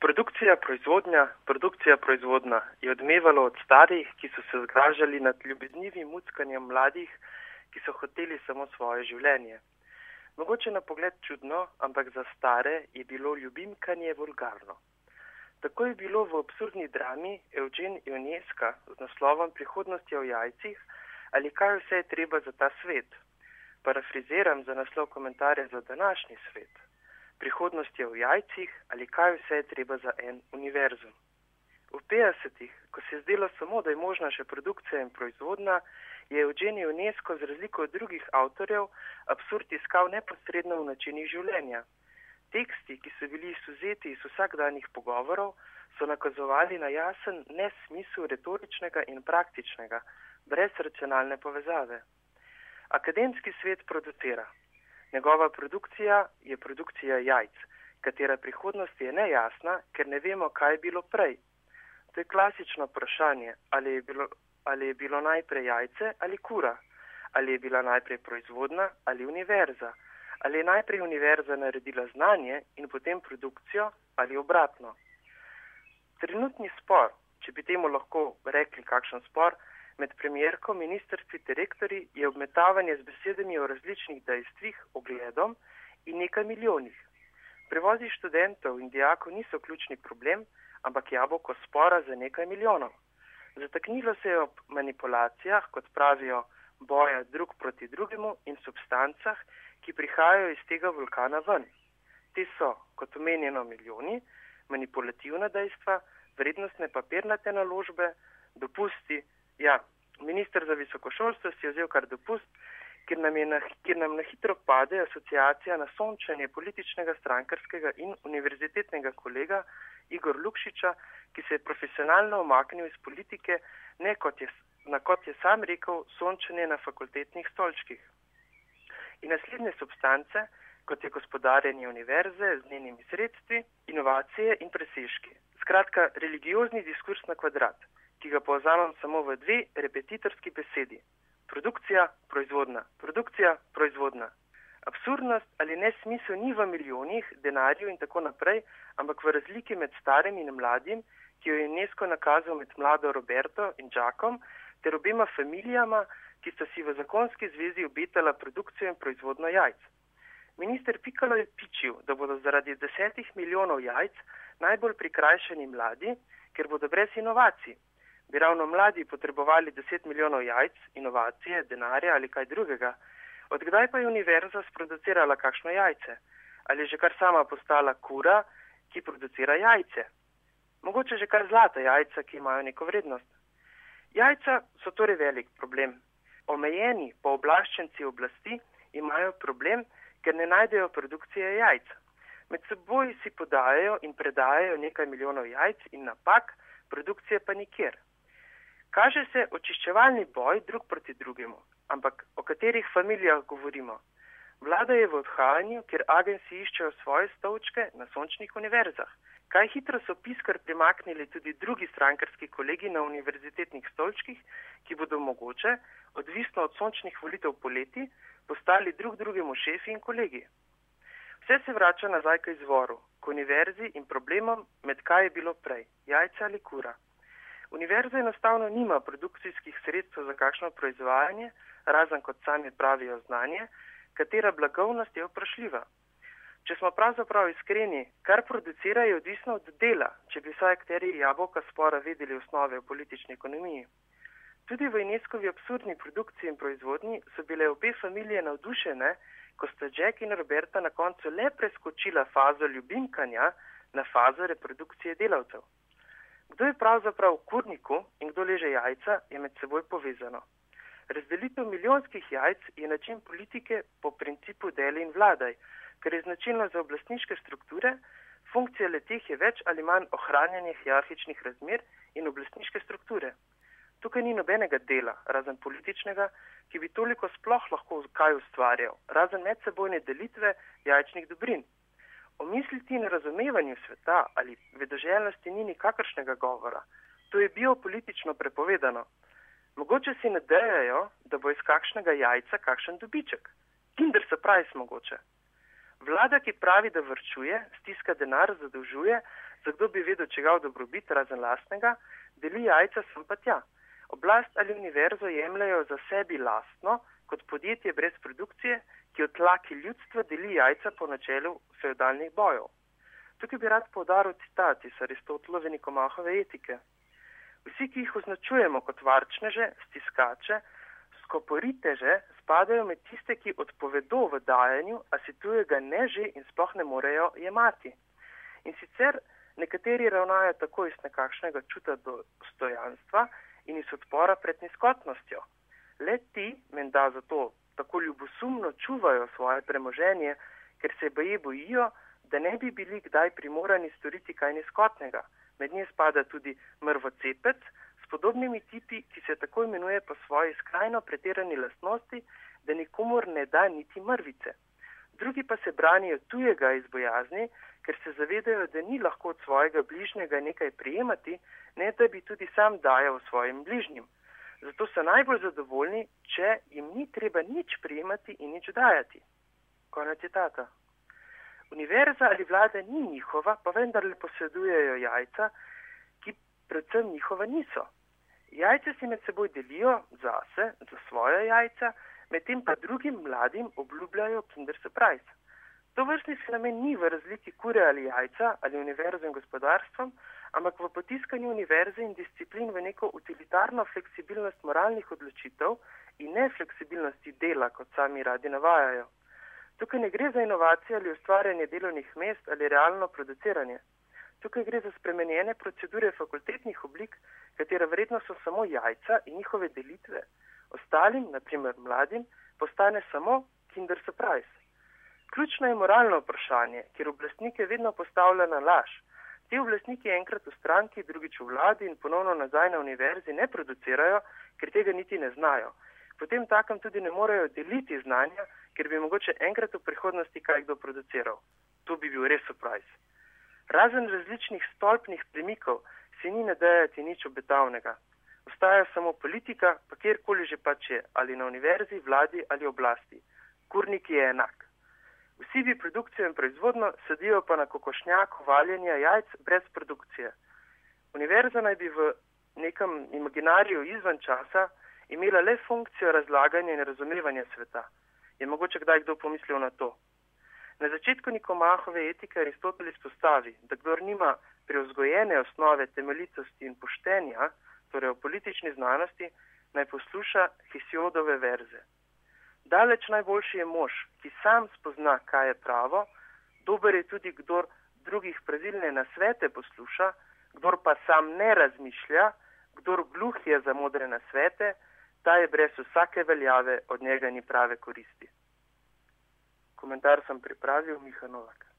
Produkcija, proizvodnja, produkcija, proizvodna je odmevalo od starih, ki so se zgražali nad ljubeznivim muckanjem mladih, ki so hoteli samo svoje življenje. Mogoče na pogled čudno, ampak za stare je bilo ljubimkanje vulgarno. Tako je bilo v absurdni drami Eugen Ioneska z naslovom Prihodnost je v jajcih ali kaj vse je treba za ta svet. Parafriziram za naslov komentarja za današnji svet prihodnost je v jajcih ali kaj vse je treba za en univerzum. V 50-ih, ko se je zdelo samo, da je možna še produkcija in proizvodna, je Eugenij UNESCO z razliko od drugih avtorjev absurd iskal neposredno v načinih življenja. Teksti, ki so bili izuzeti iz vsakdanjih pogovorov, so nakazovali na jasen nesmisel retoričnega in praktičnega, brez racionalne povezave. Akademski svet producira, Njegova produkcija je produkcija jajc, katera prihodnost je nejasna, ker ne vemo, kaj je bilo prej. To je klasično vprašanje, ali je bilo, ali je bilo najprej jajce ali kura, ali je bila najprej proizvodna ali univerza, ali je najprej univerza naredila znanje in potem produkcijo ali obratno. Trenutni spor, če bi temu lahko rekli kakšen spor, med premjerko, ministrstvi ter rektori je obmetavanje z besedami o različnih dejstvih, ogledom in nekaj milijonih. Prevozi študentov in dijakov niso ključni problem, ampak jabolko spora za nekaj milijonov. Zataknilo se je ob manipulacijah, kot pravijo, boja drug proti drugemu in substancah, ki prihajajo iz tega vulkana ven. Te so, kot omenjeno, milijoni, manipulativna dejstva, vrednostne papirnate naložbe, dopusti, Ja, minister za visokošolstvo si je vzel kar dopust, ker nam, na, ker nam na hitro pade asociacija na sončanje političnega, strankarskega in univerzitetnega kolega Igor Lukšiča, ki se je profesionalno omaknil iz politike, ne kot je, na kot je sam rekel, sončanje na fakultetnih stolčkih. In naslednje substance, kot je gospodarjenje univerze z njenimi sredstvi, inovacije in presežki. Skratka, religiozni diskurs na kvadrat ki ga povzamem samo v dve repetitorski besedi. Produkcija, proizvodna, produkcija, proizvodna. Absurdnost ali nesmisel ni v milijonih, denarju in tako naprej, ampak v razliki med starim in mladim, ki jo je UNESCO nakazal med mlado Roberto in Jackom, ter obema familijama, ki sta si v zakonski zvezi obetala produkcijo in proizvodno jajc. Minister Pikalo je pičil, da bodo zaradi desetih milijonov jajc najbolj prikrajšani mladi, ker bodo brez inovacij bi ravno mladi potrebovali 10 milijonov jajc, inovacije, denarja ali kaj drugega, odkdaj pa je univerza sproducirala kakšno jajce? Ali je že kar sama postala kura, ki producira jajce? Mogoče že kar zlata jajca, ki imajo neko vrednost. Jajca so torej velik problem. Omejeni pooblaščenci oblasti imajo problem, ker ne najdejo produkcije jajc. Med seboj si podajajo in predajajo nekaj milijonov jajc in napak, produkcije pa nikjer. Kaže se očiščevalni boj drug proti drugemu, ampak o katerih familijah govorimo? Vlada je v odhajanju, ker agenci iščejo svoje stolčke na sončnih univerzah. Kaj hitro so piskar primaknili tudi drugi strankarski kolegi na univerzitetnih stolčkih, ki bodo mogoče, odvisno od sončnih volitev poleti, postali drug drugemu šefi in kolegi. Vse se vrača nazaj k izvoru, k univerzi in problemom, med kaj je bilo prej, jajca ali kura. Univerza enostavno nima produkcijskih sredstev za kakšno proizvajanje, razen kot sami pravijo znanje, katera blagovnost je vprašljiva. Če smo pravzaprav iskreni, kar producira je odvisno od dela, če bi vsaj akteri jabolka spora vedeli osnove v politični ekonomiji. Tudi v Ineskovi absurdni produkciji in proizvodnji so bile obe familije navdušene, ko sta Jack in Roberta na koncu le preskočila fazo ljubimkanja na fazo reprodukcije delavcev. Kdo je pravzaprav v kurniku in kdo leže jajca, je med seboj povezano. Razdelitev milijonskih jajc je način politike po principu deli in vladaj, ker je značilno za oblastniške strukture, funkcija letih je več ali manj ohranjanje hierarhičnih razmer in oblastniške strukture. Tukaj ni nobenega dela, razen političnega, ki bi toliko sploh lahko kaj ustvarjal, razen medsebojne delitve jajčnih dobrin. O misliti in razumevanju sveta ali vedoželjnosti ni nikakršnega govora. To je biopolitično prepovedano. Mogoče si nadejajo, da bo iz kakšnega jajca kakšen dobiček. Kinder surprise mogoče. Vlada, ki pravi, da vrčuje, stiska denar, zadolžuje, za kdo bi vedel, če ga v dobrobit razen lastnega, deli jajca sem pa tja. Oblast ali univerzo jemljajo za sebi lastno, kot podjetje brez produkcije, ki od tlaki ljudstva deli jajca po načelu feudalnih bojev. Tukaj bi rad povdaril citat iz Aristotelove Nikomahove etike. Vsi, ki jih označujemo kot varčneže, stiskače, skoporiteže, spadajo med tiste, ki odpovedo v dajanju, a si tujega ne že in sploh ne morejo jemati. In sicer nekateri ravnajo tako iz nekakšnega čuta dostojanstva in iz odpora pred nizkotnostjo. Le ti, menda zato, tako ljubosumno čuvajo svoje premoženje, ker se boje bojijo, da ne bi bili kdaj primorani storiti kaj nizkotnega. Med nje spada tudi mrvocepec, podobnimi tipi, ki se tako imenuje po svoji skrajno pretirani lastnosti, da nikomor ne da niti mrvice. Drugi pa se branijo tujega iz bojazni, ker se zavedajo, da ni lahko od svojega bližnjega nekaj prijemati, ne da bi tudi sam dajal svojim bližnjim. Zato so najbolj zadovoljni, če jim ni treba nič prijemati in nič dajati. Konec citata. Univerza ali vlada ni njihova, pa vendarle posedujejo jajca, ki predvsem njihova niso. Jajce si med seboj delijo zase, za svoje jajca, medtem pa drugim mladim obljubljajo Kinder Surprise. To vrstni fenomen ni v razliki kure ali jajca ali univerze in gospodarstvom, ampak v potiskanju univerze in disciplin v neko utilitarno fleksibilnost moralnih odločitev in ne fleksibilnosti dela, kot sami radi navajajo. Tukaj ne gre za inovacije ali ustvarjanje delovnih mest ali realno produciranje. Tukaj gre za spremenjene procedure fakultetnih oblik, katera verjetno so samo jajca in njihove delitve. Ostalim, naprimer mladim, postane samo Kinder Surprise. Ključno je moralno vprašanje, kjer oblastnike vedno postavlja na laž. Ti oblastniki enkrat v stranki, drugič v vladi in ponovno nazaj na univerzi ne producirajo, ker tega niti ne znajo. Potem takem tudi ne morejo deliti znanja, ker bi mogoče enkrat v prihodnosti kaj kdo produciral. To bi bil res surprise. Razen različnih stolpnih premikov se ni nadejati nič obetavnega. Ostaja samo politika, pa kjerkoli že pač je, ali na univerzi, vladi ali oblasti. Kurnik je enak. Vsi bi produkcijo in proizvodno sedijo pa na kokošnjaku valjenja jajc brez produkcije. Univerza naj bi v nekem imaginariju izven časa imela le funkcijo razlaganja in razumevanja sveta. Je mogoče kdaj kdo pomislil na to? Na začetku Nikomahove etike Aristotel izpostavi, da kdor nima preozgojene osnove temeljitosti in poštenja, torej o politični znanosti, naj posluša Hesiodove verze. Daleč najboljši je mož, ki sam spozna, kaj je pravo, dober je tudi, kdor drugih pravilne nasvete posluša, kdor pa sam ne razmišlja, kdor gluh je za modre nasvete, ta je brez vsake veljave, od njega ni prave koristi. Komentar sem pripravil, Miha Novak.